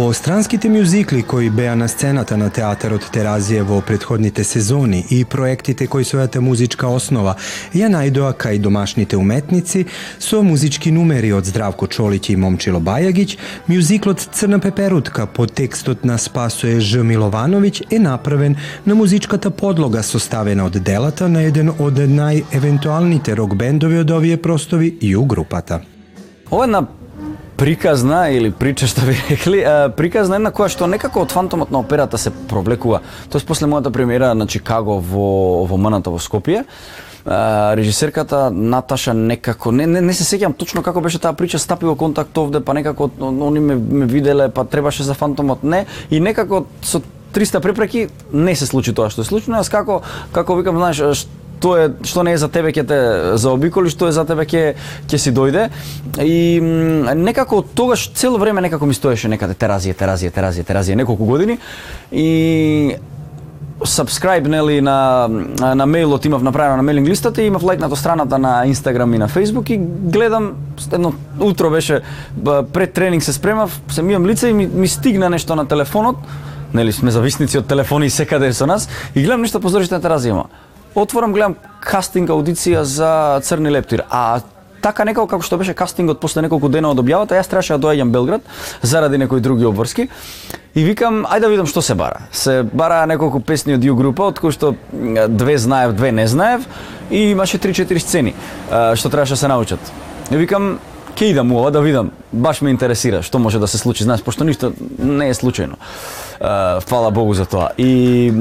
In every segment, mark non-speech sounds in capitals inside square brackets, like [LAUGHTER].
По странските мюзикли кои беа на сцената на театарот Теразија во предходните сезони и проектите кои својата музичка основа ја најдоа кај домашните уметници со музички numери од Здравко Чолиќ и Момчило Бајагиќ, мюзиклот Црна пеперутка по текстот на Спасое Ж. Миловановиќ е направен на музичката подлога составена од делата на еден од најевентуалните рок бендови од овие простови и у групата. Ова е на приказна или прича што ви [LAUGHS] рекли, приказна една која што некако од фантомот на операта се провлекува. Тоест после мојата премиера на Чикаго во во МНТ во Скопје, режисерката Наташа некако не, не, не се сеќам точно како беше таа прича стапи во контакт овде па некако они ме, ме виделе па требаше за фантомот не и некако со 300 препреки не се случи тоа што се случи, но јас како како викам знаеш Тоа е што не е за тебе ќе те заобиколи, што е за тебе ќе ќе си дојде. И некако тогаш цело време некако ми стоеше некаде теразија, теразија, теразија, теразија неколку години. И subscribe нели на на мејлот имав направено на мејлинг листата и имав лајкнато страната на Инстаграм и на Фејсбук и гледам едно утро беше пред тренинг се спремав, се мијам лице и ми, ми стигна нешто на телефонот, нели сме зависници од телефони и секаде со нас. И гледам нешто позориште на теразија отворам, гледам кастинг аудиција за Црни лептир, а така некако како што беше кастингот после неколку дена од објавата, јас требаше да доаѓам Белград заради некои други обврски. И викам, ајде да видам што се бара. Се бара неколку песни од ју група, од кои што две знаев, две не знаев и имаше 3-4 сцени што требаше да се научат. И викам, ќе идам ова да видам, баш ме интересира што може да се случи, знаеш, пошто ништо не е случајно фала Богу за тоа. И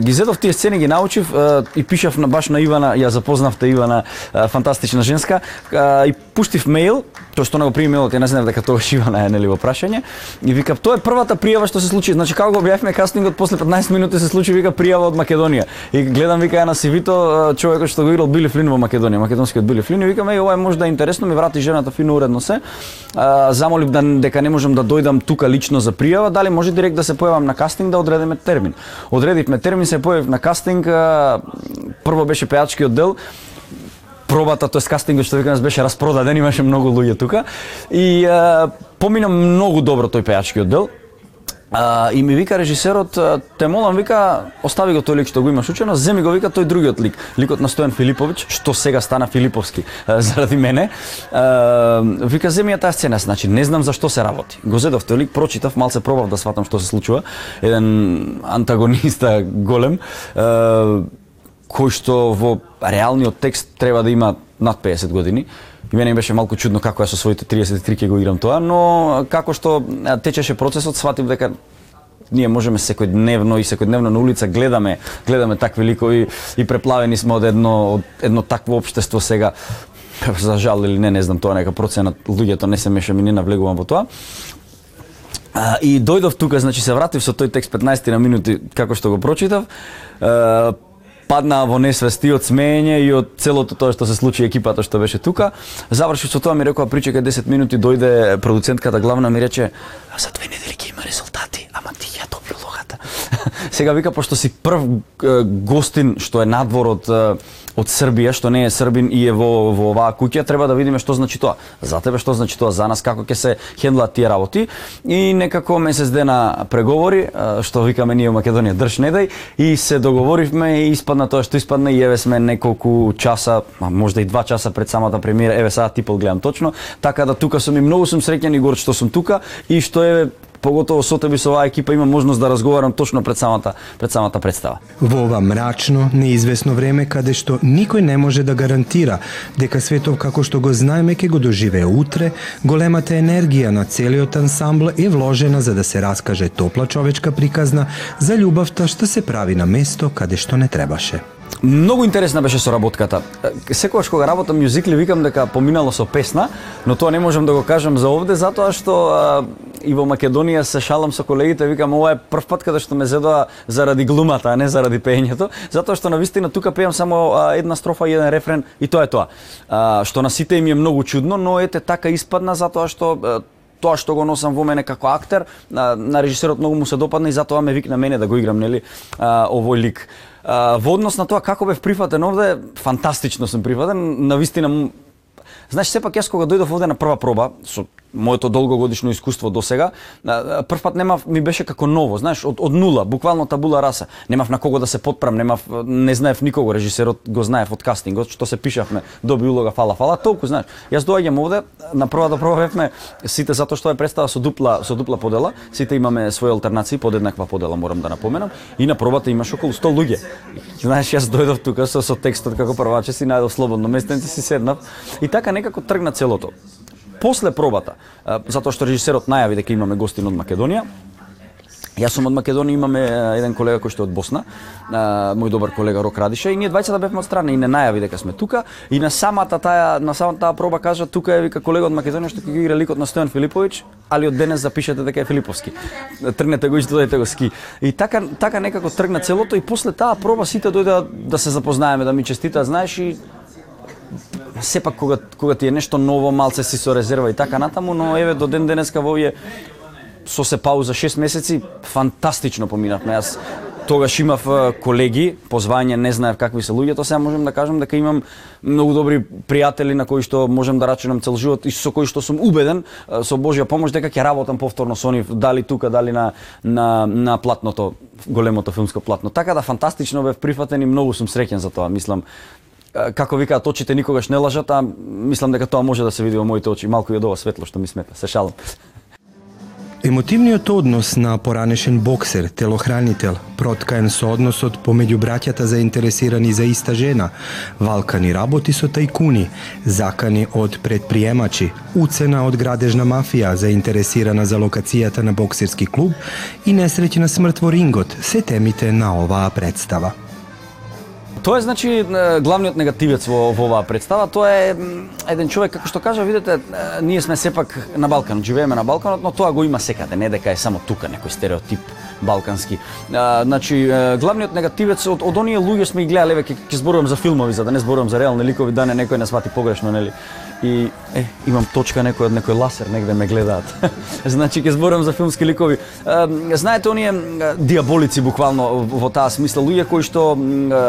ги зедов тие сцени, ги научив и пишав на баш на Ивана, ја запознавте Ивана, фантастична женска, и пуштив мејл, тоа што не го прими мејлот, ја не знаев дека тоа Ивана е нели во прашање, и вика тоа е првата пријава што се случи. Значи како го објавивме кастингот после 15 минути се случи вика пријава од Македонија. И гледам вика на CV-то човекот што го играл Били Флин во Македонија, македонскиот Били Флин, и викам еј ова е можда интересно, ми врати жената фино уредно се. замолив да дека не можам да дојдам тука лично за пријава, дали може директ да се појавам на кастинг да одредиме термин. Одредивме термин, се појавив на кастинг, прво беше пејачкиот дел, пробата, тоест кастингот што викам беше распродаден, имаше многу луѓе тука и а, помина многу добро тој пејачкиот дел. А, и ми вика режисерот, те молам, вика, остави го тој лик што го имаш учено, земи го, вика, тој другиот лик, ликот на Стојан Филиповиќ, што сега стана Филиповски [LAUGHS] заради мене. А, вика, земи ја таа сцена, значи, не знам за што се работи. Го зедов тој лик, прочитав, малце пробав да сватам што се случува. Еден антагониста [LAUGHS] голем, а, кој што во реалниот текст треба да има над 50 години И мене беше малку чудно како ја со своите 33 ке го играм тоа, но како што течеше процесот, сватив дека ние можеме секојдневно и секојдневно на улица гледаме гледаме такви ликови и преплавени сме од едно од едно такво општество сега за жал или не, не знам тоа нека проценат луѓето не се меша ми не навлегувам во тоа. А, и дојдов тука, значи се вратив со тој текст 15 на минути како што го прочитав паднаа во несвест и од смеење и од целото тоа што се случи екипата што беше тука. Заврши со тоа ми рекоа причека 10 минути, дојде продуцентката главна ми рече за две недели ќе има резултати, ама ти ја добро. [LAUGHS] Сега вика пошто си прв гостин што е надвор од од Србија, што не е србин и е во, во оваа куќа, треба да видиме што значи тоа. За тебе што значи тоа, за нас како ќе се хендлат тие работи. И некако месец дена преговори, што викаме ние во Македонија држ не дај, и се договоривме и испадна тоа што испадна и еве сме неколку часа, а можда и два часа пред самата премиера, еве сега типол гледам точно, така да тука сум и многу сум среќен и горд што сум тука и што е поготово со тебе со оваа екипа има можност да разговарам точно пред самата пред самата представа. Во ова мрачно, неизвестно време каде што никој не може да гарантира дека светов како што го знаеме ќе го доживее утре, големата енергија на целиот ансамбл е вложена за да се раскаже топла човечка приказна за љубовта што се прави на место каде што не требаше. Многу интересна беше соработката. Секогаш кога работам мюзикли викам дека поминало со песна, но тоа не можам да го кажам за овде затоа што а, и во Македонија се шалам со колегите, викам ова е прв пат каде што ме зедоа заради глумата, а не заради пеењето, затоа што на вистина тука пеам само а, една строфа и еден рефрен и тоа е тоа. А, што на сите им е многу чудно, но ете така испадна затоа што тоа што го носам во мене како актер, на, на режисерот многу му се допадна и затоа ме викна мене да го играм, нели, а, овој лик во однос на тоа како бев прифатен овде, фантастично сум прифатен, на вистина Знаеш, сепак јас кога дојдов овде на прва проба, со моето долгогодишно искуство до сега, прв пат немав ми беше како ново, знаеш, од, од нула, буквално табула раса. Немав на кого да се подпрам, немав не знаев никого, режисерот го знаев од кастингот, што се пишавме, доби улога фала фала, толку знаеш. Јас доаѓам овде, на прва да бевме сите затоа што е представа со дупла со дупла подела, сите имаме своји алтернации под еднаква подела, морам да напоменам, и на пробата имаш околу 100 луѓе. Знаеш, јас дојдов тука со, со текстот како прваче си најдов слободно местенце си седнав и така некако тргна целото после пробата, затоа што режисерот најави дека имаме гостин од Македонија, Јас сум од Македонија, имаме еден колега кој што е од Босна, мој добар колега Рок Радиша и ние двајцата да бевме од страна и не најави дека сме тука и на самата таа на самата таа проба кажа тука е вика колега од Македонија што ќе ги игра ликот на Стојан Филиповиќ, али од денес запишете дека е Филиповски. Тргнете го и дојдете го ски. И така така некако тргна целото и после таа проба сите дојдоа да се запознаеме, да ми честитаат, знаеш и сепак кога кога ти е нешто ново, малце си со резерва и така натаму, но еве до ден денеска во овие со се пауза 6 месеци фантастично поминавме. Јас тогаш имав колеги, позвање, не знаев какви се луѓето, сега можем да кажам дека имам многу добри пријатели на кои што можем да рачунам цел живот и со кои што сум убеден со Божја помош дека ќе работам повторно со нив, дали тука, дали на на на платното, големото филмско платно. Така да фантастично бев прифатен и многу сум среќен за тоа. Мислам, како викаат очите никогаш не лажат, а мислам дека тоа може да се види во моите очи, малку и од ова светло што ми смета. Се шалам. Емотивниот однос на поранешен боксер, телохранител, проткаен со односот помеѓу браќата заинтересирани за иста жена, валкани работи со тајкуни, закани од предприемачи, уцена од градежна мафија заинтересирана за локацијата на боксерски клуб и несреќна смрт во рингот, се темите на оваа представа. Тоа е значи главниот негативец во, во оваа представа, тоа е еден човек како што кажа, видете, ние сме сепак на Балкан, живееме на Балканот, но тоа го има секаде, не дека е само тука некој стереотип балкански. А, значи, главниот негативец од, од оние луѓе сме ги гледале, веќе ќе зборувам за филмови, за да не зборувам за реални ликови, да не некој не свати погрешно, нели? И е, имам точка некој од некој ласер негде ме гледаат. [LAUGHS] значи ќе зборам за филмски ликови. Е, знаете оние диаболици буквално во таа смисла луѓе кои што е,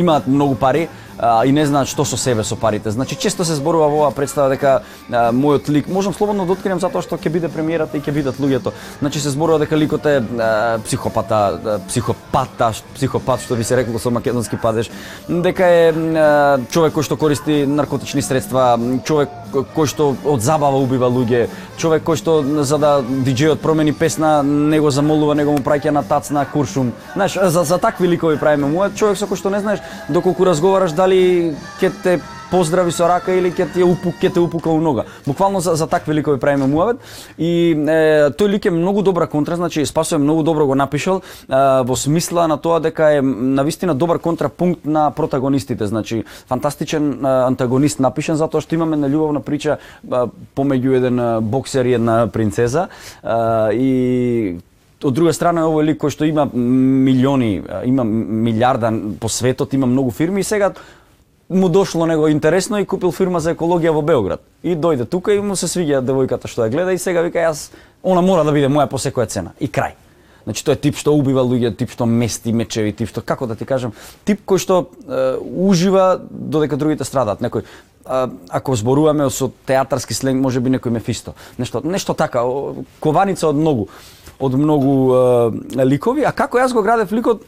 имаат многу пари, а, и не знаат што со себе со парите. Значи често се зборува во оваа представа дека а, мојот лик, можам слободно да открием затоа што ќе биде премиерата и ќе видат луѓето. Значи се зборува дека ликот е а, психопата, а, психопата, психопат што ви се рекло со македонски падеж, дека е а, човек кој што користи наркотични средства, човек кој што од забава убива луѓе, човек кој што за да диџејот промени песна, него замолува, него му праќа на тац на куршум. Знаеш, за, за такви ликови правиме. муа, човек со кој што не знаеш доколку разговараш дали ќе те поздрави со рака или ќе ти упук, ќе те упука у нога. Буквално за, за такви ликови правиме муавет. И е, тој лик е многу добра контра, значи Спасо е многу добро го напишал е, во смисла на тоа дека е навистина добар контрапункт на протагонистите, значи фантастичен е, антагонист напишан затоа што имаме на љубовна прича е, помеѓу еден боксер и една принцеза. Е, и од друга страна овој лик кој што има милиони, има милиарда по светот, има многу фирми и сега му дошло него интересно и купил фирма за екологија во Београд. И дојде тука и му се свиѓа девојката што ја гледа и сега вика јас она мора да биде моја по секоја цена. И крај. Значи тој е тип што убива луѓе, тип што мести мечеви, тип што како да ти кажам, тип кој што е, ужива додека другите страдаат. Некој а, ако зборуваме со театарски сленг, може би некој Мефисто. Нешто нешто така, кованица од многу од многу е, ликови, а како јас го градев ликот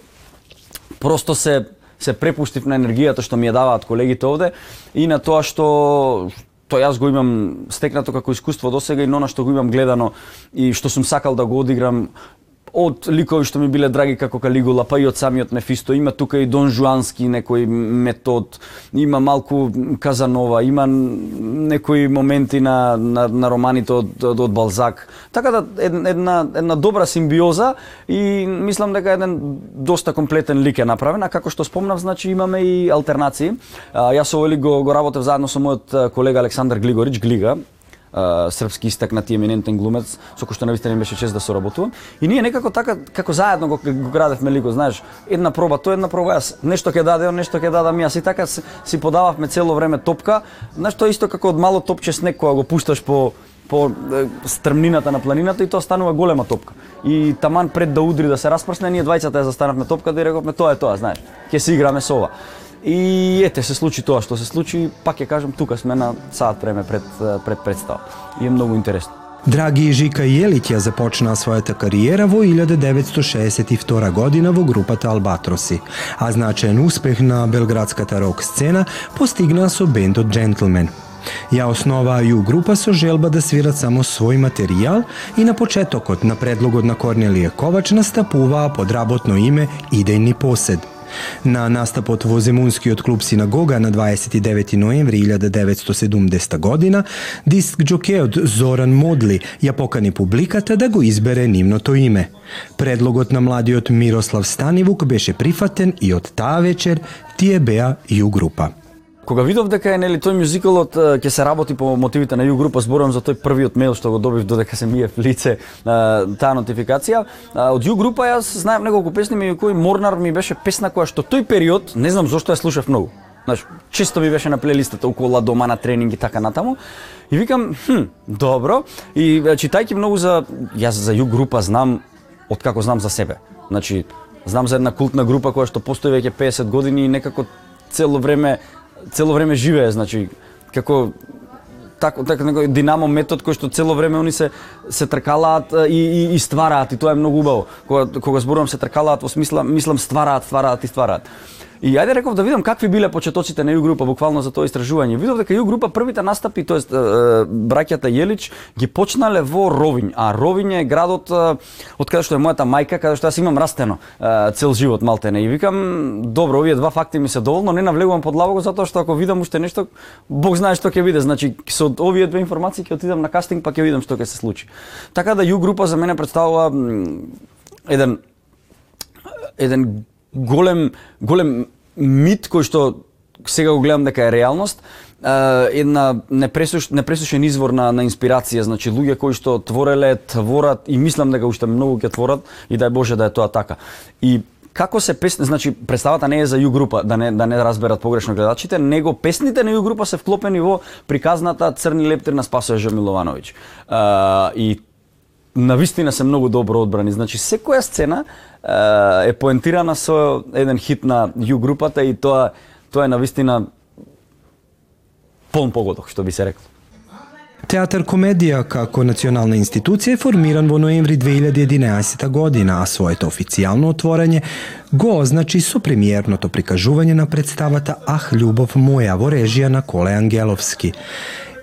просто се се препуштив на енергијата што ми ја даваат колегите овде и на тоа што тоа јас го имам стекнато како искуство до сега и на што го имам гледано и што сум сакал да го одиграм од ликови што ми биле драги како Калигула, па и од самиот Мефисто, има тука и Дон Жуански некој метод, има малку Казанова, има некои моменти на, на, на романите од, од, од Балзак. Така да една, една добра симбиоза и мислам дека еден доста комплетен лик е направен, а како што спомнав, значи имаме и алтернации. А, јас овој го, го работев заедно со мојот колега Александар Глигорич, Глига, српски истакнати еминентен глумец со кој што навистина беше чест да соработувам. И ние некако така како заедно го, го градевме лико, знаеш, една проба, тоа една проба јас, нешто ќе даде он, нешто ќе дадам јас и така си, си подававме цело време топка. Знаеш, тоа исто како од мало топче снег кога го пушташ по по стрмнината на планината и тоа станува голема топка. И таман пред да удри да се распрсне, ние двајцата ја застанавме топка да и рековме тоа е тоа, знаеш. Ќе се играме со ова. И ете се случи тоа што се случи, пак ќе кажам тука сме на саат време пред пред представа. И е многу интересно. Драги Жика Јелиќ ја започнаа својата кариера во 1962 година во групата Албатроси, а значаен успех на белградската рок сцена постигнаа со бендот Джентлмен. Ја основаа ју група со желба да свират само свој материјал и на почетокот на предлогот на Корнелија Ковач настапуваа под работно име Идејни посед – На настапот во Земунскиот клуб Синагога на 29 ноември 1970 година, диск джокеот Зоран Модли ја покани публиката да го избере нивното име. Предлогот на младиот Мирослав Станивук беше прифатен и од таа вечер тие беа Ю група. Кога видов дека е нели тој мюзикалот ќе се работи по мотивите на Ју група, зборувам за тој првиот мејл што го добив додека се мие в лице таа нотификација. Од Ју група јас знаев неколку песни меѓу кои Морнар ми беше песна која што тој период, не знам зошто ја слушав многу. Знаеш, често ми беше на плейлистата околу дома на тренинг и така натаму. И викам, хм, добро. И читајќи многу за јас за Ју група знам од како знам за себе. Значи, знам за една култна група која што постои веќе 50 години и некако цело време цело време живее, значи како тако така некој динамо метод кој што цело време они се се тркалаат и, и, и ствараат и тоа е многу убаво. Кога кога зборувам се тркалаат во смисла мислам ствараат, ствараат и ствараат. И ајде реков да видам какви биле почетоците на ју група буквално за тоа истражување. Видов дека ју група првите настапи, тоест браќата Јелич ги почнале во Ровин, а Ровин е градот од каде што е мојата мајка, каде што јас имам растено цел живот малтене. И викам, добро, овие два факти ми се доволно, не навлегувам под лавого затоа што ако видам уште нешто, Бог знае што ќе биде. Значи со овие две информации ќе отидам на кастинг па ќе видам што ќе се случи. Така да ју група за мене представува еден еден голем голем мит кој што сега го гледам дека е реалност, една непресуш, непресушен извор на, на инспирација, значи луѓе кои што твореле, творат и мислам дека уште многу ќе творат и дај Боже да е тоа така. И како се песни, значи представата не е за Ју група, да не да не разберат погрешно гледачите, него песните на Ју група се вклопени во приказната Црни лептир на Спасоја Жомиловановиќ. и на вистина се многу добро одбрани. Значи секоја сцена е поентирана со еден хит на Ју групата и тоа тоа е на вистина полн погодок, што би се рекло. Театар комедија како национална институција е формиран во ноември 2011 година, а своето официјално отворање го означи со премиерното прикажување на представата Ах, љубов моја во режија на Коле Ангеловски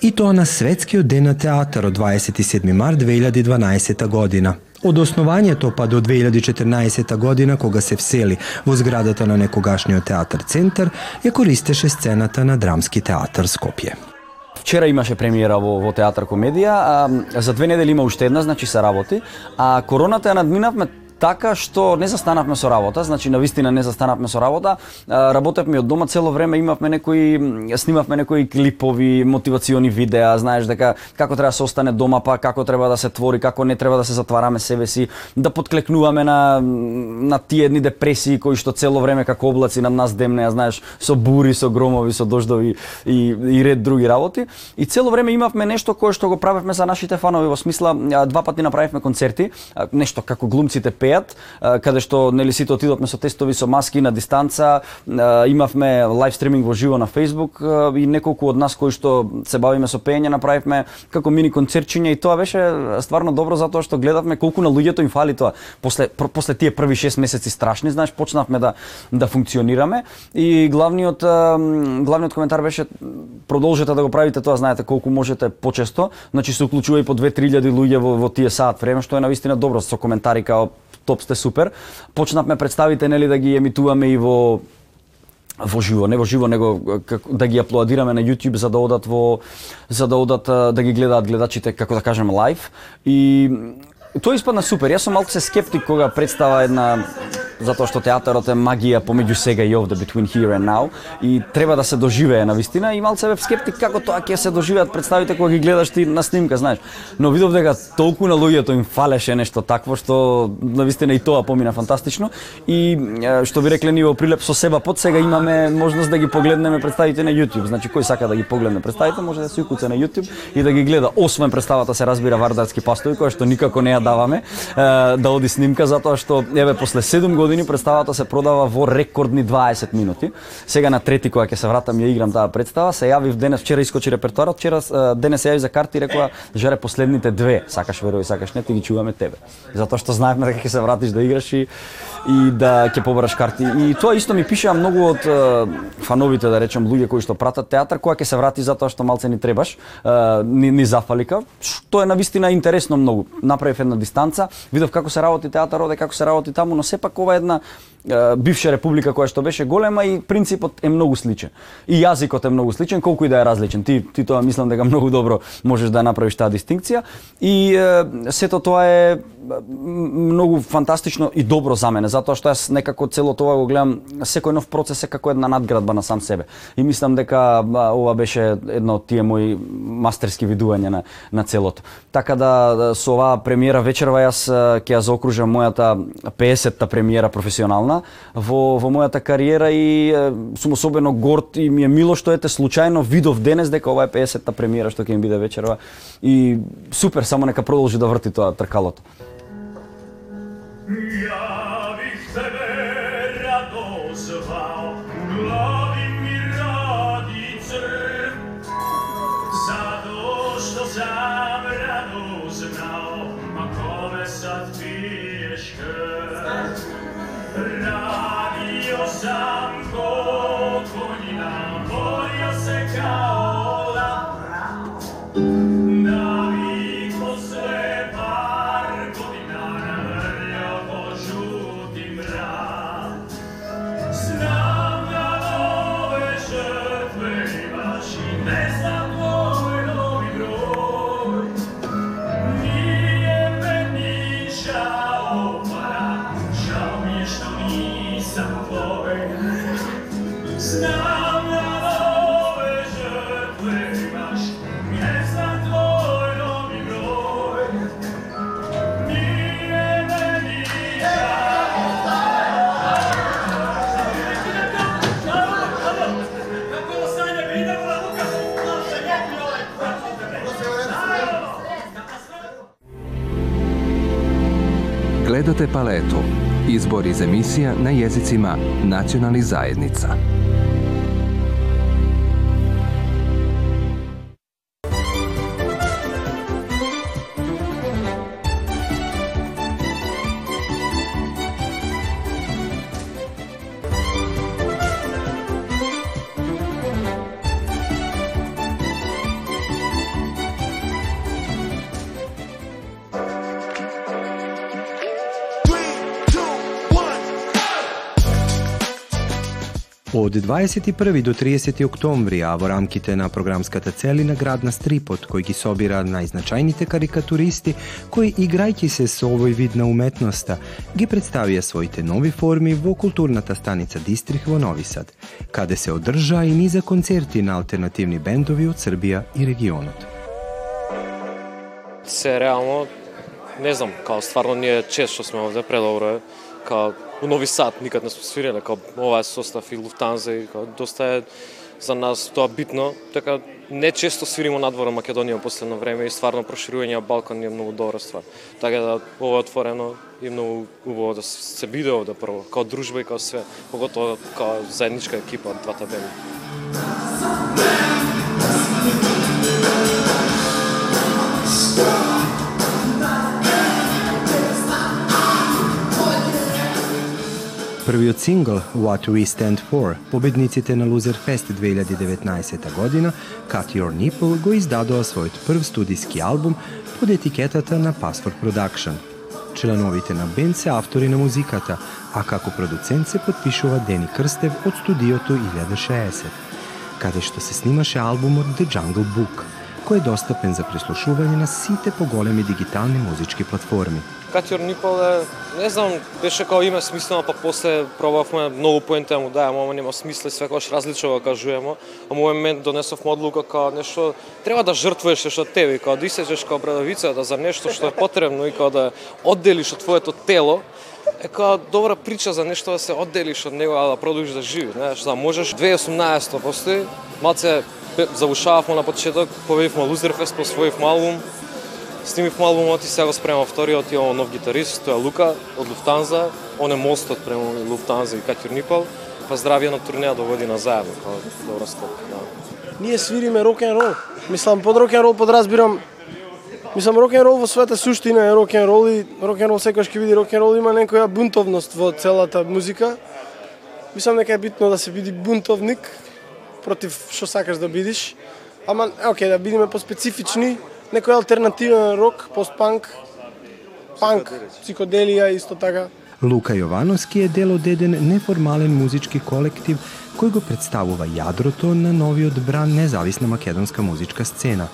и тоа на Светскиот ден на театарот 27 март 2012 година. Од основањето па до 2014 година, кога се всели во зградата на некогашниот театар Центар, ја користеше сцената на Драмски театар Скопје. Вчера имаше премиера во, во театар комедија, а, за две недели има уште една, значи се работи, а короната ја надминавме така што не застанавме со работа, значи на вистина не застанавме со работа. Работевме од дома цело време, имавме некои снимавме некои клипови, мотивациони видеа, знаеш дека како треба да се остане дома, па како треба да се твори, како не треба да се затвараме себе си, да подклекнуваме на на тие едни депресии кои што цело време како облаци над нас демнеа, знаеш, со бури, со громови, со дождови и, и ред други работи. И цело време имавме нешто кое што го правевме за нашите фанови во смисла два пати направивме концерти, нешто како глумците пе пеат, каде што нели сите отидовме со тестови со маски на дистанца, имавме лайв стриминг во живо на Facebook и неколку од нас кои што се бавиме со пеење направивме како мини концертчиња и тоа беше стварно добро затоа што гледавме колку на луѓето им фали тоа. После после тие први 6 месеци страшни, знаеш, почнавме да да функционираме и главниот главниот коментар беше продолжете да го правите тоа, знаете колку можете почесто, значи се уклучува и по 2-3 луѓе во, во тие саат време, што е навистина добро со коментари као топ сте супер. Почнавме представите нели да ги емитуваме и во во живо, не во живо, него како да ги аплодираме на YouTube за да одат во за да одат да ги гледаат гледачите како да кажем лайв и тоа испадна супер. Јас сум малку се скептик кога представа една затоа што театарот е магија помеѓу сега и овде between here and now и треба да се доживее на вистина и малце бев скептик како тоа ќе се доживеат представите кога ги гледаш ти на снимка, знаеш. Но видов дека толку на луѓето им фалеше нешто такво што на вистина и тоа помина фантастично и што би рекле ниво прилеп со себа под сега имаме можност да ги погледнеме представите на YouTube. Значи кој сака да ги погледне представите може да се укуца на YouTube и да ги гледа. Освен представата се разбира Вардарски пастови која што никако не ја даваме да оди снимка затоа што еве после 7 години години представата се продава во рекордни 20 минути. Сега на трети кога ќе се вратам ја играм таа представа, се јавив денес, вчера искочи репертоарот, вчера денес се јави за карти и рекоа, "Жаре последните две, сакаш верој, сакаш не, ти ги чуваме тебе." Затоа што знаевме дека ќе се вратиш да играш и и да ќе побараш карти. И тоа исто ми пишеа многу од фановите, да речем, луѓе кои што пратат театар, кога ќе се врати затоа што малце ни требаш, ни, ни зафалика, што е навистина интересно многу. Направив една дистанца, видов како се работи театарот, како се работи таму, но сепак ова е една бивша република која што беше голема и принципот е многу сличен. И јазикот е многу сличен, колку и да е различен. Ти ти тоа мислам дека [LAUGHS] многу добро можеш да направиш таа дистинкција и е, сето тоа е многу фантастично и добро за мене, затоа што јас некако цело тоа го гледам секој нов процес е како една надградба на сам себе. И мислам дека ова беше едно од тие мои мастерски видувања на на целото. Така да со оваа премиера вечерва јас ќе ја заокружам мојата 50-та премиера професионална силна во, во мојата кариера и е, сум особено горд и ми е мило што ете случајно видов денес дека ова е 50-та премиера што ќе им биде вечерва и супер, само нека продолжи да врти тоа тркалото. Ja bih tebe rado zvao, u glavi mi radi crv, zato što sam rado znao, ma kome sad piješ krv. Radio Sanco Gledate paletu. Izbor iz emisija na jezicima nacionalnih zajednica. Од 21 до 30 октомври, а во рамките на програмската целина градна Стрипот, кој ги собира најзначајните карикатуристи, кои играјќи се со овој вид на уметноста, ги представија своите нови форми во културната станица Дистрих во Нови Сад, каде се одржа и низа концерти на алтернативни бендови од Србија и регионот. Се реално, не знам, као стварно ние често сме овде, предобро е, као у Нови Сад никад не сме свириле, као ова е состав и Луфтанза и као доста е за нас тоа битно, така не често свиримо надвор Македонија последно време и стварно проширување на Балкан е многу добра ствар. Така да ова е отворено и многу убаво да се биде овде прво, као дружба и као све, поготово као заедничка екипа од двата бенда. Првиот сингл What We Stand For, победниците на Лузер фест 2019 година, Cut Your Nipple го издадоа својот прв студиски албум под етикетата на Passport Production. Членовите на бенд се автори на музиката, а како продуцент се подпишува Дени Крстев од студиото 1060, каде што се снимаше албумот The Jungle Book, кој е достапен за преслушување на сите поголеми дигитални музички платформи. Катјор Нипол е, не знам, беше као име смислено, па после пробавме многу поенте му дајам, ама нема смисле, свекош различно го кажуваме. А мој момент донесов одлука као нешто, треба да жртвуеш нешто тебе, као да исечеш као брадавица, да за нешто што е потребно и као да одделиш од твоето тело, е како добра прича за нешто да се одделиш од него, а да продолжиш да живи, знаеш, да можеш 2018 после, малце завушававме на почеток, победивме Лузерфест, посвоивме албум, снимивме албумот и сега го спремам вториот, имам нов гитарист, тоа е Лука од Луфтанза, он е мостот према Луфтанза и Катјур Нипал, па здравје на турнеја до да година заедно, како добра стопка, да. Ние свириме рок н рол. Мислам под рок н рол подразбирам Мислам рок н рол во својата суштина е рок н рол и рок н рол секогаш ќе види рок н рол има некоја бунтовност во целата музика. Мислам дека е битно да се биде бунтовник против што сакаш да бидиш. Ама, окей, да бидеме по-специфични, некој алтернативен рок, постпанк, панк, психоделија исто така. Лука Јовановски е дел од еден неформален музички колектив кој го представува јадрото на новиот бран независна македонска музичка сцена.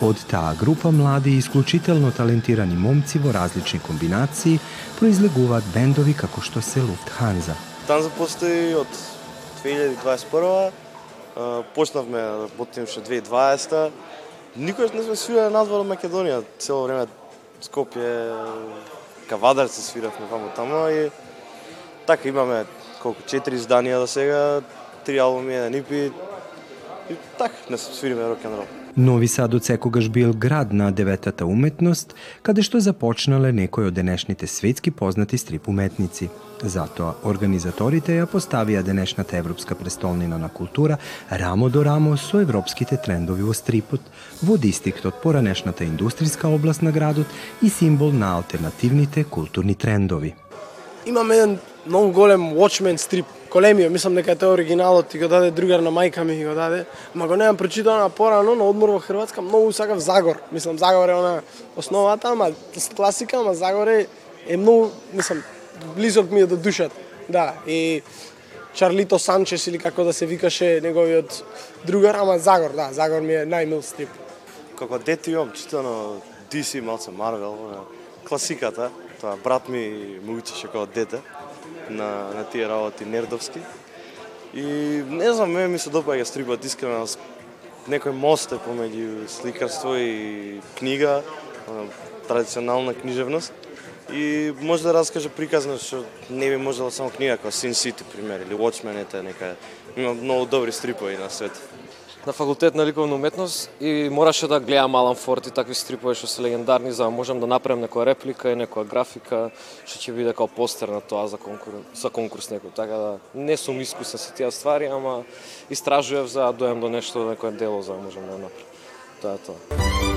Од таа група млади и исклучително талентирани момци во различни комбинации произлегуваат бендови како што се Луфтханза. Танза постои од 2021 почнавме да работиме што 2020 Никогаш не сме свирали надвор од Македонија, цело време Скопје, Кавадар се свиравме вамо тамо и така имаме колку четири изданија до сега, три албуми, еден EP и така не свириме рок н рол. Novi Sad od Sekogaš bil grad na devetata umetnost, kada što započnale nekoj od denešnite svetski poznati strip umetnici. Zato organizatorite ja postavija denešnata evropska prestolnina na kultura ramo do ramo so evropskite trendovi u stripot, vod istikt od poranešnata industrijska oblast na gradot i simbol na alternativnite kulturni trendovi. Imam jedan многу голем Watchmen стрип, големиот, мислам дека тоа оригиналот и го даде другар на мајка ми го даде, ма го немам прочитано на порано на одмор во Хрватска, многу сакав Загор. Мислам Загор е она основата, ама класика, ама Загор е, е многу, мислам, близок ми е до душата. Да, и Чарлито Санчес или како да се викаше неговиот другар, ама Загор, да, Загор ми е најмил стрип. Како дете јам читано DC, малце Марвел, класиката, тоа брат ми му учеше како дете на, на тие работи нердовски. И не знам, ме ми се допаѓа да стрипот искрено некој мост е помеѓу сликарство и книга, традиционална книжевност. И може да раскаже приказно што не би можела само книга, како Sin City, пример, или Watchmen, ете нека има многу добри стрипови на свет на факултет на ликовна уметност и мораше да гледам Алан Форд и такви стрипови што се легендарни за да можам да направам некоја реплика и некоја графика што ќе биде како постер на тоа за конкурс, за конкурс некој. Така да не сум искусен со тие ствари, ама истражував за да дојам до нешто, некој дело за да можам да направам. Тоа е тоа.